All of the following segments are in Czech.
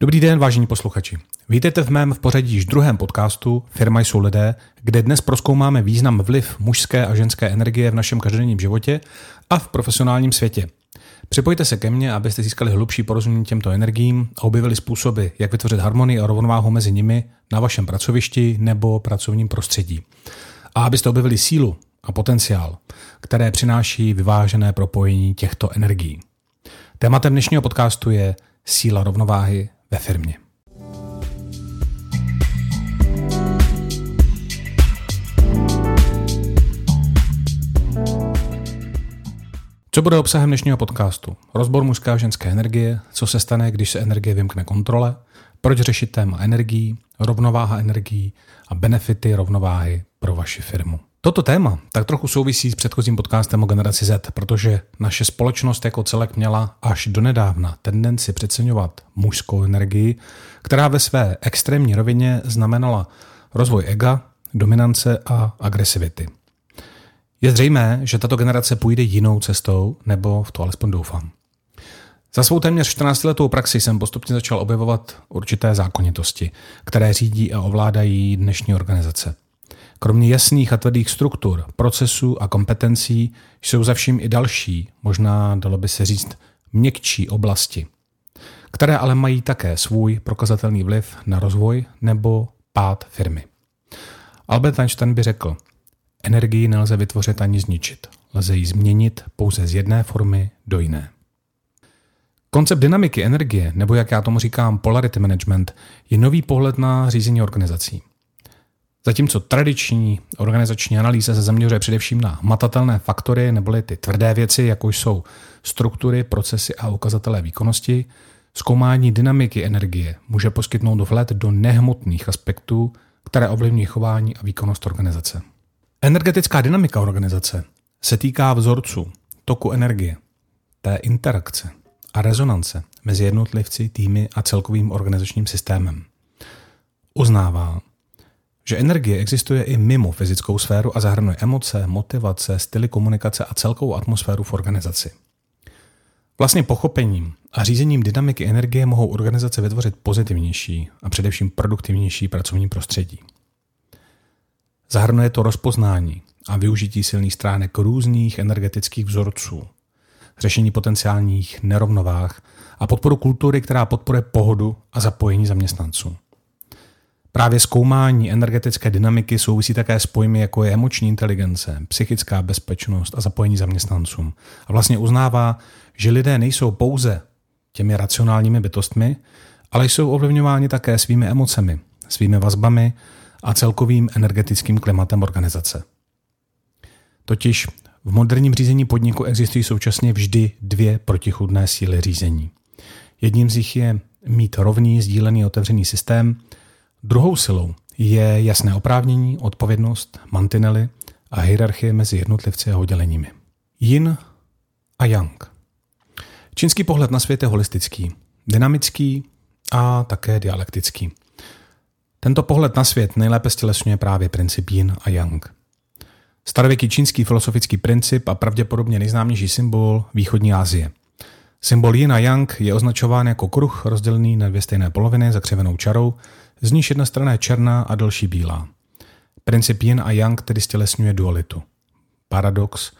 Dobrý den, vážení posluchači. Vítejte v mém v pořadí již druhém podcastu Firma jsou lidé, kde dnes proskoumáme význam vliv mužské a ženské energie v našem každodenním životě a v profesionálním světě. Připojte se ke mně, abyste získali hlubší porozumění těmto energiím a objevili způsoby, jak vytvořit harmonii a rovnováhu mezi nimi na vašem pracovišti nebo pracovním prostředí. A abyste objevili sílu a potenciál, které přináší vyvážené propojení těchto energií. Tématem dnešního podcastu je síla rovnováhy ve firmě. Co bude obsahem dnešního podcastu? Rozbor mužské a ženské energie, co se stane, když se energie vymkne kontrole, proč řešit téma energií, rovnováha energií a benefity rovnováhy pro vaši firmu. Toto téma tak trochu souvisí s předchozím podcastem o generaci Z, protože naše společnost jako celek měla až donedávna tendenci přeceňovat mužskou energii, která ve své extrémní rovině znamenala rozvoj ega, dominance a agresivity. Je zřejmé, že tato generace půjde jinou cestou, nebo v to alespoň doufám. Za svou téměř 14-letou praxi jsem postupně začal objevovat určité zákonitosti, které řídí a ovládají dnešní organizace – Kromě jasných a tvrdých struktur, procesů a kompetencí jsou za vším i další, možná dalo by se říct měkčí oblasti, které ale mají také svůj prokazatelný vliv na rozvoj nebo pád firmy. Albert Einstein by řekl, energii nelze vytvořit ani zničit, lze ji změnit pouze z jedné formy do jiné. Koncept dynamiky energie, nebo jak já tomu říkám polarity management, je nový pohled na řízení organizací – Zatímco tradiční organizační analýza se zaměřuje především na matatelné faktory neboli ty tvrdé věci, jako jsou struktury, procesy a ukazatelé výkonnosti, zkoumání dynamiky energie může poskytnout vhled do nehmotných aspektů, které ovlivňují chování a výkonnost organizace. Energetická dynamika organizace se týká vzorců, toku energie, té interakce a rezonance mezi jednotlivci, týmy a celkovým organizačním systémem. Uznává, že energie existuje i mimo fyzickou sféru a zahrnuje emoce, motivace, styly komunikace a celkovou atmosféru v organizaci. Vlastně pochopením a řízením dynamiky energie mohou organizace vytvořit pozitivnější a především produktivnější pracovní prostředí. Zahrnuje to rozpoznání a využití silných stránek různých energetických vzorců, řešení potenciálních nerovnovách a podporu kultury, která podporuje pohodu a zapojení zaměstnanců. Právě zkoumání energetické dynamiky souvisí také s pojmy, jako je emoční inteligence, psychická bezpečnost a zapojení zaměstnancům. A vlastně uznává, že lidé nejsou pouze těmi racionálními bytostmi, ale jsou ovlivňováni také svými emocemi, svými vazbami a celkovým energetickým klimatem organizace. Totiž v moderním řízení podniku existují současně vždy dvě protichudné síly řízení. Jedním z nich je mít rovný, sdílený, otevřený systém – Druhou silou je jasné oprávnění, odpovědnost, mantinely a hierarchie mezi jednotlivci a odděleními. Yin a Yang. Čínský pohled na svět je holistický, dynamický a také dialektický. Tento pohled na svět nejlépe stělesňuje právě princip Yin a Yang. Starověký čínský filosofický princip a pravděpodobně nejznámější symbol východní Asie. Symbol Yin a Yang je označován jako kruh rozdělený na dvě stejné poloviny zakřivenou čarou, z níž jedna strana je černá a další bílá. Princip yin a yang tedy stělesňuje dualitu. Paradox,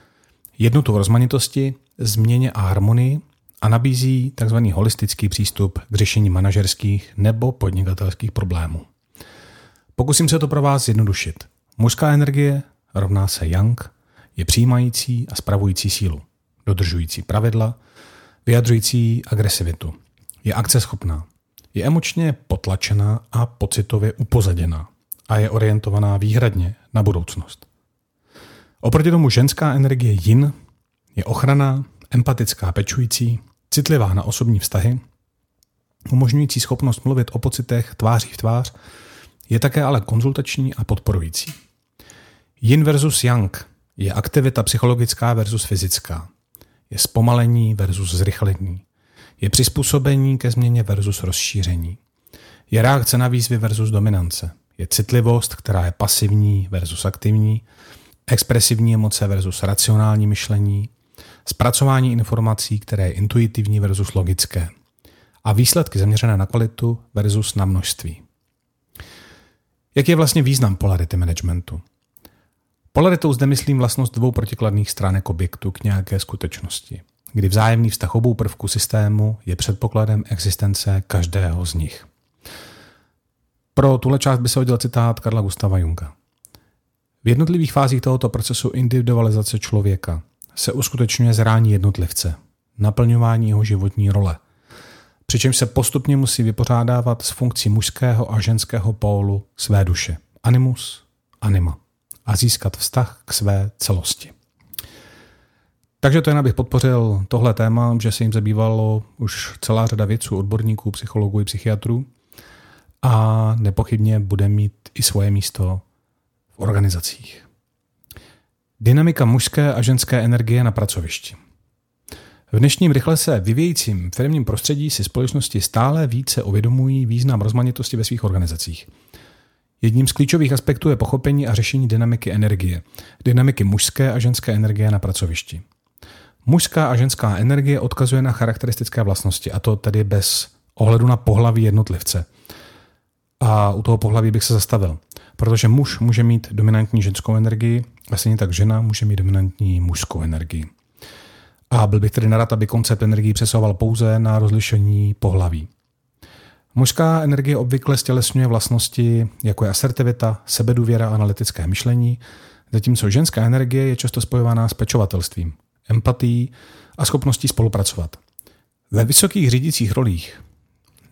jednotu v rozmanitosti, změně a harmonii a nabízí tzv. holistický přístup k řešení manažerských nebo podnikatelských problémů. Pokusím se to pro vás zjednodušit. Mužská energie rovná se yang, je přijímající a spravující sílu, dodržující pravidla, vyjadřující agresivitu, je akceschopná, je emočně potlačená a pocitově upozaděná a je orientovaná výhradně na budoucnost. Oproti tomu ženská energie yin je ochrana, empatická, pečující, citlivá na osobní vztahy, umožňující schopnost mluvit o pocitech tváří v tvář, je také ale konzultační a podporující. Yin versus yang je aktivita psychologická versus fyzická. Je zpomalení versus zrychlení. Je přizpůsobení ke změně versus rozšíření. Je reakce na výzvy versus dominance. Je citlivost, která je pasivní versus aktivní. Expresivní emoce versus racionální myšlení. Zpracování informací, které je intuitivní versus logické. a výsledky zaměřené na kvalitu versus na množství. Jaký je vlastně význam polarity managementu? Polaritou zde myslím vlastnost dvou protikladných stránek objektu k nějaké skutečnosti, kdy vzájemný vztah obou prvků systému je předpokladem existence každého z nich. Pro tuhle část by se hodil citát Karla Gustava Junga. V jednotlivých fázích tohoto procesu individualizace člověka se uskutečňuje zrání jednotlivce, naplňování jeho životní role, přičemž se postupně musí vypořádávat s funkcí mužského a ženského pólu své duše, animus, anima, a získat vztah k své celosti. Takže to jen abych podpořil tohle téma, že se jim zabývalo už celá řada vědců, odborníků, psychologů i psychiatrů a nepochybně bude mít i svoje místo v organizacích. Dynamika mužské a ženské energie na pracovišti. V dnešním rychle se vyvějícím firmním prostředí si společnosti stále více uvědomují význam rozmanitosti ve svých organizacích. Jedním z klíčových aspektů je pochopení a řešení dynamiky energie, dynamiky mužské a ženské energie na pracovišti. Mužská a ženská energie odkazuje na charakteristické vlastnosti, a to tedy bez ohledu na pohlaví jednotlivce. A u toho pohlaví bych se zastavil, protože muž může mít dominantní ženskou energii a stejně tak žena může mít dominantní mužskou energii. A byl bych tedy nerad, aby koncept energii přesoval pouze na rozlišení pohlaví. Mužská energie obvykle stělesňuje vlastnosti, jako je asertivita, sebedůvěra, analytické myšlení, zatímco ženská energie je často spojovaná s pečovatelstvím, empatií a schopností spolupracovat. Ve vysokých řídících rolích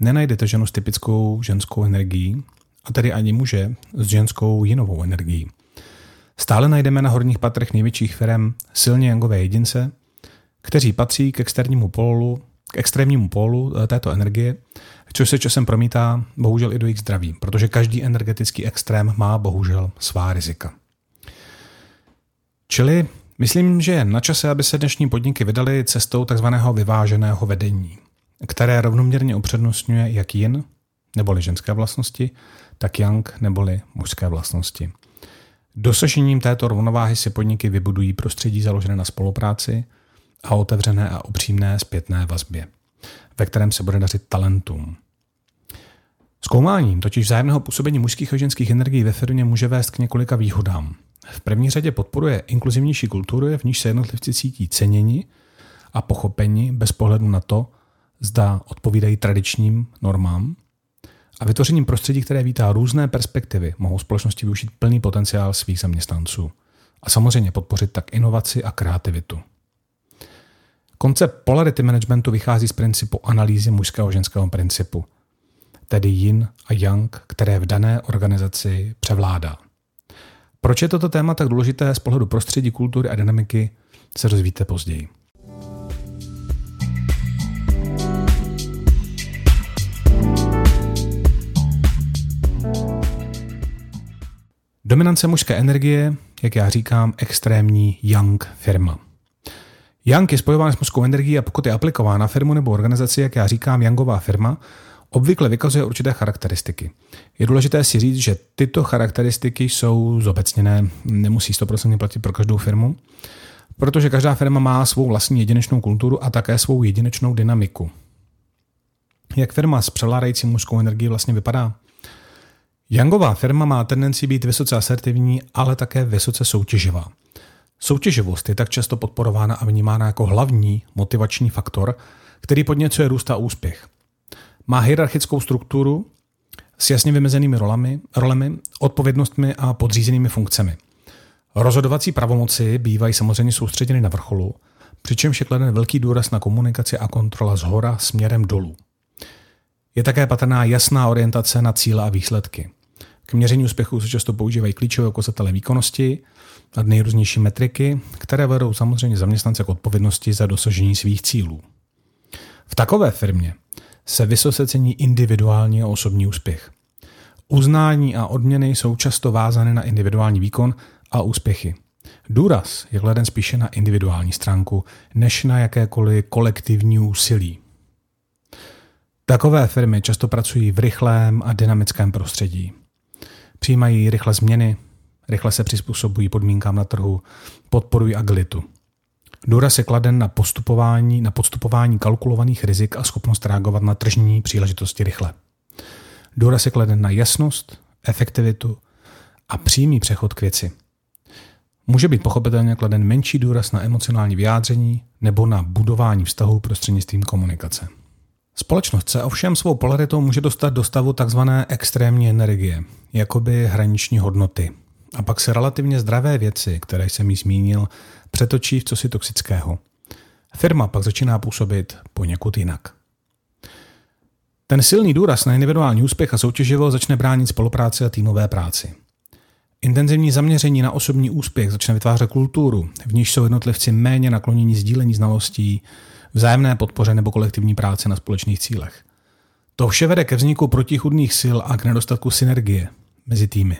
nenajdete ženu s typickou ženskou energií, a tedy ani muže s ženskou jinovou energií. Stále najdeme na horních patrech největších firm silně jangové jedince, kteří patří k externímu pólu, k extrémnímu pólu eh, této energie, což se časem promítá bohužel i do jejich zdraví, protože každý energetický extrém má bohužel svá rizika. Čili myslím, že je na čase, aby se dnešní podniky vydali cestou takzvaného vyváženého vedení, které rovnoměrně upřednostňuje jak yin, neboli ženské vlastnosti, tak yang, neboli mužské vlastnosti. Dosažením této rovnováhy si podniky vybudují prostředí založené na spolupráci, a otevřené a upřímné zpětné vazbě, ve kterém se bude dařit talentům. Zkoumáním totiž vzájemného působení mužských a ženských energií ve firmě může vést k několika výhodám. V první řadě podporuje inkluzivnější kultury, v níž se jednotlivci cítí ceněni a pochopeni bez pohledu na to, zda odpovídají tradičním normám. A vytvořením prostředí, které vítá různé perspektivy, mohou společnosti využít plný potenciál svých zaměstnanců. A samozřejmě podpořit tak inovaci a kreativitu. Koncept polarity managementu vychází z principu analýzy mužského a ženského principu, tedy yin a yang, které v dané organizaci převládá. Proč je toto téma tak důležité z pohledu prostředí, kultury a dynamiky, se rozvíte později. Dominance mužské energie, jak já říkám, extrémní yang firma. Yang je spojován s mužskou energií a pokud je aplikován na firmu nebo organizaci, jak já říkám, Yangová firma, obvykle vykazuje určité charakteristiky. Je důležité si říct, že tyto charakteristiky jsou zobecněné, nemusí 100% platit pro každou firmu, protože každá firma má svou vlastní jedinečnou kulturu a také svou jedinečnou dynamiku. Jak firma s převládající mužskou energií vlastně vypadá? Yangová firma má tendenci být vysoce asertivní, ale také vysoce soutěživá. Soutěživost je tak často podporována a vnímána jako hlavní motivační faktor, který podněcuje růst a úspěch. Má hierarchickou strukturu s jasně vymezenými rolemi, rolemi, odpovědnostmi a podřízenými funkcemi. Rozhodovací pravomoci bývají samozřejmě soustředěny na vrcholu, přičemž je kladen velký důraz na komunikaci a kontrola z hora směrem dolů. Je také patrná jasná orientace na cíle a výsledky. K měření úspěchu se často používají klíčové ukazatele výkonnosti, a nejrůznější metriky, které vedou samozřejmě zaměstnance k odpovědnosti za dosažení svých cílů. V takové firmě se vysoce cení individuální a osobní úspěch. Uznání a odměny jsou často vázané na individuální výkon a úspěchy. Důraz je kladen spíše na individuální stránku, než na jakékoliv kolektivní úsilí. Takové firmy často pracují v rychlém a dynamickém prostředí. Přijímají rychle změny, rychle se přizpůsobují podmínkám na trhu, podporují agilitu. Důraz je kladen na postupování, na podstupování kalkulovaných rizik a schopnost reagovat na tržní příležitosti rychle. Důraz je kladen na jasnost, efektivitu a přímý přechod k věci. Může být pochopitelně kladen menší důraz na emocionální vyjádření nebo na budování vztahu prostřednictvím komunikace. Společnost se ovšem svou polaritou může dostat do stavu tzv. extrémní energie, jakoby hraniční hodnoty. A pak se relativně zdravé věci, které jsem jí zmínil, přetočí v cosi toxického. Firma pak začíná působit poněkud jinak. Ten silný důraz na individuální úspěch a soutěživost začne bránit spolupráci a týmové práci. Intenzivní zaměření na osobní úspěch začne vytvářet kulturu, v níž jsou jednotlivci méně naklonění sdílení znalostí, vzájemné podpoře nebo kolektivní práce na společných cílech. To vše vede ke vzniku protichudných sil a k nedostatku synergie mezi týmy.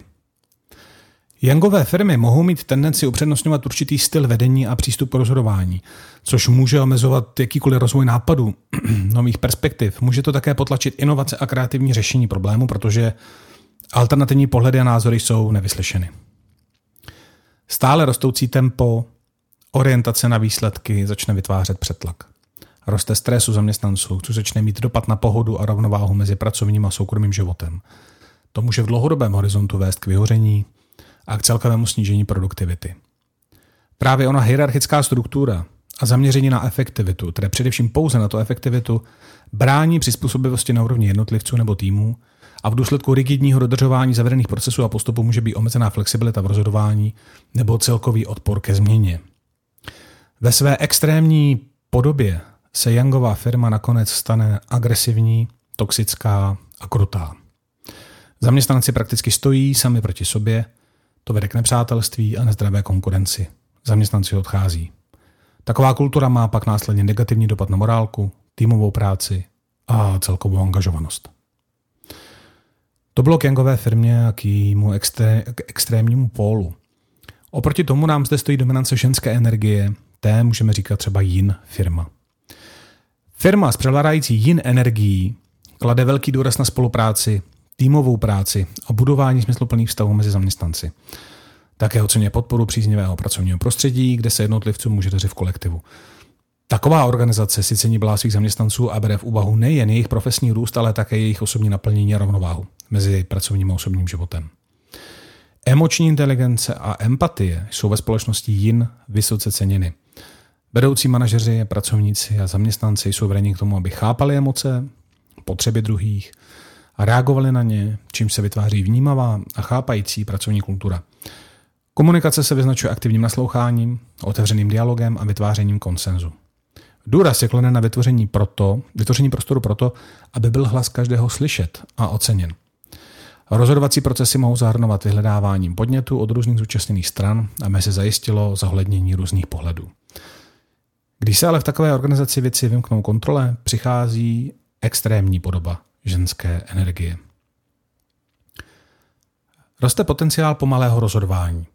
Yangové firmy mohou mít tendenci upřednostňovat určitý styl vedení a přístup k rozhodování, což může omezovat jakýkoliv rozvoj nápadů, nových perspektiv. Může to také potlačit inovace a kreativní řešení problému, protože alternativní pohledy a názory jsou nevyslyšeny. Stále rostoucí tempo, orientace na výsledky začne vytvářet přetlak. Roste stres u zaměstnanců, což začne mít dopad na pohodu a rovnováhu mezi pracovním a soukromým životem. To může v dlouhodobém horizontu vést k vyhoření, a k celkovému snížení produktivity. Právě ona hierarchická struktura a zaměření na efektivitu, tedy především pouze na to efektivitu, brání přizpůsobivosti na úrovni jednotlivců nebo týmů a v důsledku rigidního dodržování zavedených procesů a postupů může být omezená flexibilita v rozhodování nebo celkový odpor ke změně. Ve své extrémní podobě se Youngová firma nakonec stane agresivní, toxická a krutá. Zaměstnanci prakticky stojí sami proti sobě to vede k nepřátelství a nezdravé konkurenci. Zaměstnanci odchází. Taková kultura má pak následně negativní dopad na morálku, týmovou práci a celkovou angažovanost. To bylo k Yangové firmě a k jejímu extré, k extrémnímu pólu. Oproti tomu nám zde stojí dominance ženské energie, té můžeme říkat třeba Yin firma. Firma s převládající Yin energií klade velký důraz na spolupráci, týmovou práci a budování smysluplných vztahů mezi zaměstnanci. Také oceňuje podporu příznivého pracovního prostředí, kde se jednotlivcům může dařit v kolektivu. Taková organizace si cení blá svých zaměstnanců a bere v úvahu nejen jejich profesní růst, ale také jejich osobní naplnění a rovnováhu mezi pracovním a osobním životem. Emoční inteligence a empatie jsou ve společnosti jin vysoce ceněny. Vedoucí manažeři, pracovníci a zaměstnanci jsou vedeni k tomu, aby chápali emoce, potřeby druhých, a reagovali na ně, čím se vytváří vnímavá a chápající pracovní kultura. Komunikace se vyznačuje aktivním nasloucháním, otevřeným dialogem a vytvářením konsenzu. Důraz je kladen na vytvoření, proto, vytvoření prostoru proto, aby byl hlas každého slyšet a oceněn. Rozhodovací procesy mohou zahrnovat vyhledáváním podnětu od různých zúčastněných stran, aby se zajistilo zohlednění různých pohledů. Když se ale v takové organizaci věci vymknou kontrole, přichází extrémní podoba ženské energie. Roste potenciál pomalého rozhodování.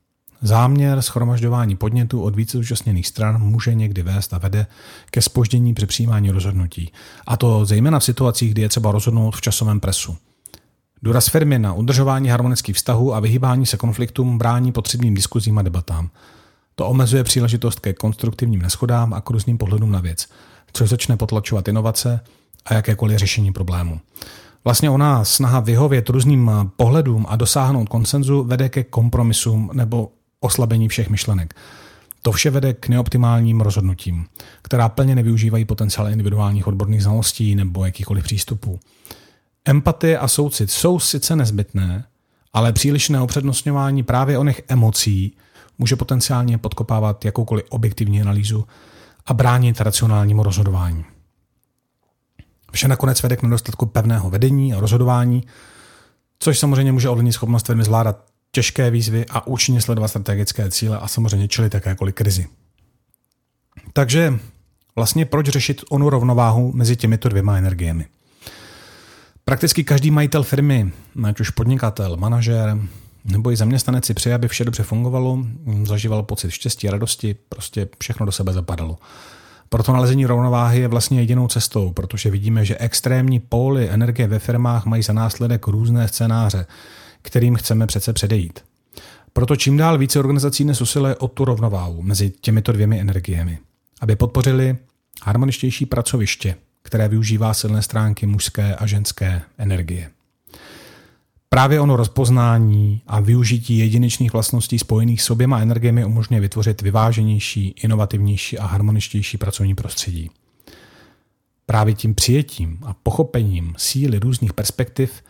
Záměr schromažďování podnětů od více zúčastněných stran může někdy vést a vede ke spoždění při přijímání rozhodnutí. A to zejména v situacích, kdy je třeba rozhodnout v časovém presu. Důraz firmy na udržování harmonických vztahů a vyhýbání se konfliktům brání potřebným diskuzím a debatám. To omezuje příležitost ke konstruktivním neschodám a k různým pohledům na věc, což začne potlačovat inovace a jakékoliv řešení problému. Vlastně ona snaha vyhovět různým pohledům a dosáhnout konsenzu vede ke kompromisům nebo oslabení všech myšlenek. To vše vede k neoptimálním rozhodnutím, která plně nevyužívají potenciál individuálních odborných znalostí nebo jakýchkoliv přístupů. Empatie a soucit jsou sice nezbytné, ale přílišné upřednostňování právě o nech emocí může potenciálně podkopávat jakoukoliv objektivní analýzu a bránit racionálnímu rozhodování. Vše nakonec vede k nedostatku pevného vedení a rozhodování, což samozřejmě může ovlivnit schopnost firmy zvládat těžké výzvy a účinně sledovat strategické cíle a samozřejmě čelit jakékoliv krizi. Takže vlastně proč řešit onu rovnováhu mezi těmito dvěma energiemi? Prakticky každý majitel firmy, ať už podnikatel, manažer nebo i zaměstnanec si přeje, aby vše dobře fungovalo, zažíval pocit štěstí a radosti, prostě všechno do sebe zapadalo. Proto nalezení rovnováhy je vlastně jedinou cestou, protože vidíme, že extrémní póly energie ve firmách mají za následek různé scénáře, kterým chceme přece předejít. Proto čím dál více organizací dnes usiluje o tu rovnováhu mezi těmito dvěmi energiemi. aby podpořili harmoničtější pracoviště, které využívá silné stránky mužské a ženské energie. Právě ono rozpoznání a využití jedinečných vlastností spojených s oběma energiemi umožňuje vytvořit vyváženější, inovativnější a harmoničtější pracovní prostředí. Právě tím přijetím a pochopením síly různých perspektiv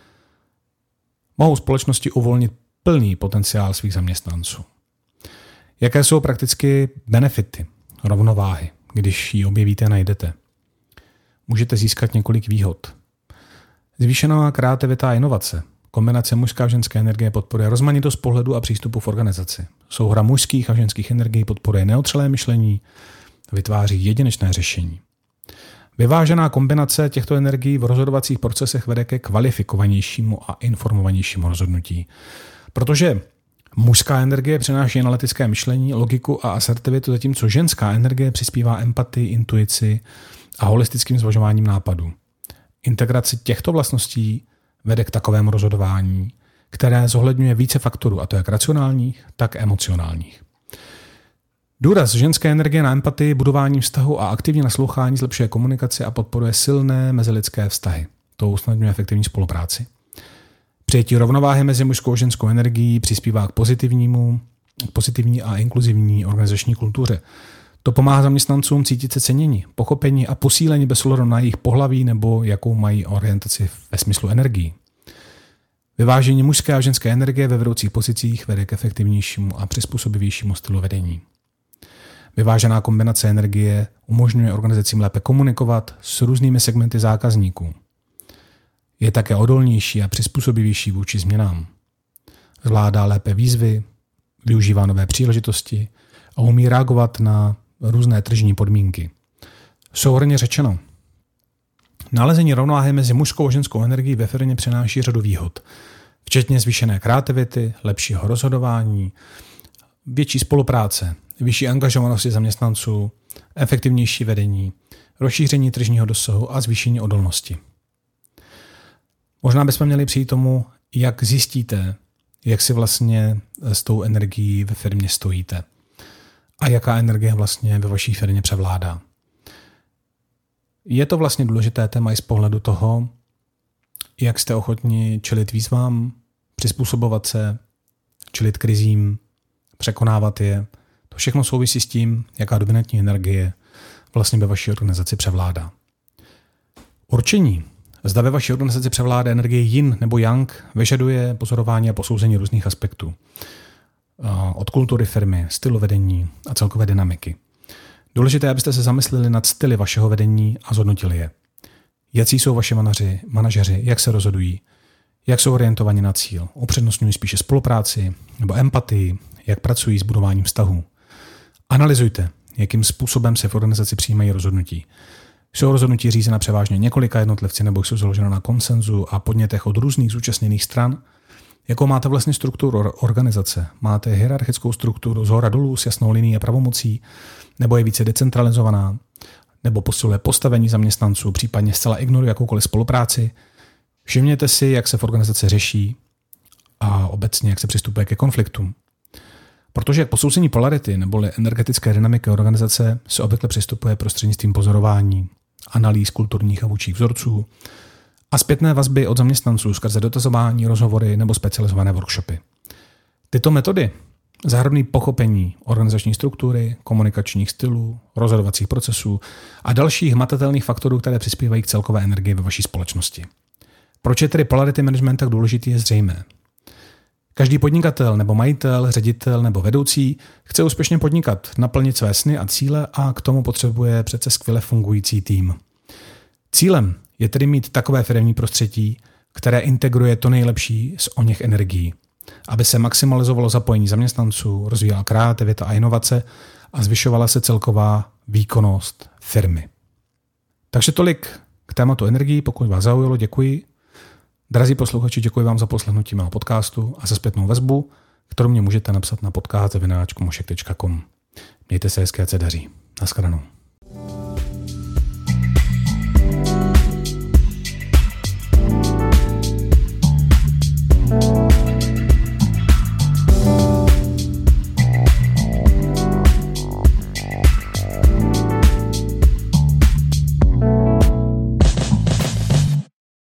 mohou společnosti uvolnit plný potenciál svých zaměstnanců. Jaké jsou prakticky benefity rovnováhy, když ji objevíte a najdete? Můžete získat několik výhod. Zvýšená kreativita a inovace. Kombinace mužské a ženské energie podporuje rozmanitost pohledu a přístupu v organizaci. Souhra mužských a ženských energií podporuje neotřelé myšlení, vytváří jedinečné řešení. Vyvážená kombinace těchto energií v rozhodovacích procesech vede ke kvalifikovanějšímu a informovanějšímu rozhodnutí. Protože mužská energie přináší analytické myšlení, logiku a asertivitu, zatímco ženská energie přispívá empatii, intuici a holistickým zvažováním nápadů. Integrace těchto vlastností vede k takovému rozhodování, které zohledňuje více faktorů, a to jak racionálních, tak emocionálních. Důraz ženské energie na empatii, budování vztahu a aktivní naslouchání zlepšuje komunikaci a podporuje silné mezilidské vztahy. To usnadňuje efektivní spolupráci. Přijetí rovnováhy mezi mužskou a ženskou energií přispívá k pozitivnímu, k pozitivní a inkluzivní organizační kultuře. To pomáhá zaměstnancům cítit se cenění, pochopení a posílení bez ohledu na jejich pohlaví nebo jakou mají orientaci ve smyslu energií. Vyvážení mužské a ženské energie ve vedoucích pozicích vede k efektivnějšímu a přizpůsobivějšímu stylu vedení. Vyvážená kombinace energie umožňuje organizacím lépe komunikovat s různými segmenty zákazníků. Je také odolnější a přizpůsobivější vůči změnám. Zvládá lépe výzvy, využívá nové příležitosti a umí reagovat na různé tržní podmínky. Souhrně řečeno, nalezení rovnováhy mezi mužskou a ženskou energií ve firmě přináší řadu výhod, včetně zvýšené kreativity, lepšího rozhodování, větší spolupráce, vyšší angažovanosti zaměstnanců, efektivnější vedení, rozšíření tržního dosahu a zvýšení odolnosti. Možná bychom měli přijít tomu, jak zjistíte, jak si vlastně s tou energií ve firmě stojíte a jaká energie vlastně ve vaší firmě převládá. Je to vlastně důležité téma i z pohledu toho, jak jste ochotni čelit výzvám, přizpůsobovat se, čelit krizím, překonávat je. To všechno souvisí s tím, jaká dominantní energie vlastně ve vaší organizaci převládá. Určení, zda ve vaší organizaci převládá energie yin nebo yang, vyžaduje pozorování a posouzení různých aspektů. Od kultury firmy, stylu vedení a celkové dynamiky. Důležité abyste se zamysleli nad styly vašeho vedení a zhodnotili je. Jaký jsou vaši manaři, manažeři, jak se rozhodují, jak jsou orientovaní na cíl, upřednostňují spíše spolupráci nebo empatii, jak pracují s budováním vztahů. Analyzujte, jakým způsobem se v organizaci přijímají rozhodnutí. Jsou rozhodnutí řízena převážně několika jednotlivci nebo jsou založena na konsenzu a podnětech od různých zúčastněných stran? Jakou máte vlastně strukturu organizace? Máte hierarchickou strukturu z hora dolů s jasnou linií a pravomocí? Nebo je více decentralizovaná? Nebo posiluje postavení zaměstnanců, případně zcela ignoruje jakoukoliv spolupráci? Všimněte si, jak se v organizaci řeší a obecně, jak se přistupuje ke konfliktům. Protože k posouzení polarity nebo energetické dynamiky organizace se obvykle přistupuje prostřednictvím pozorování, analýz kulturních a vůčích vzorců a zpětné vazby od zaměstnanců skrze dotazování, rozhovory nebo specializované workshopy. Tyto metody zahrnují pochopení organizační struktury, komunikačních stylů, rozhodovacích procesů a dalších matatelných faktorů, které přispívají k celkové energii ve vaší společnosti. Proč je tedy polarity management tak důležitý, je zřejmé. Každý podnikatel nebo majitel, ředitel nebo vedoucí chce úspěšně podnikat, naplnit své sny a cíle a k tomu potřebuje přece skvěle fungující tým. Cílem je tedy mít takové firmní prostředí, které integruje to nejlepší z o něch energií, aby se maximalizovalo zapojení zaměstnanců, rozvíjela kreativita a inovace a zvyšovala se celková výkonnost firmy. Takže tolik k tématu energií. Pokud vás zaujalo, děkuji. Drazí posluchači, děkuji vám za poslechnutí mého podcastu a za zpětnou vazbu, kterou mě můžete napsat na podcast.com. Mějte se hezké, se daří. Naschledanou.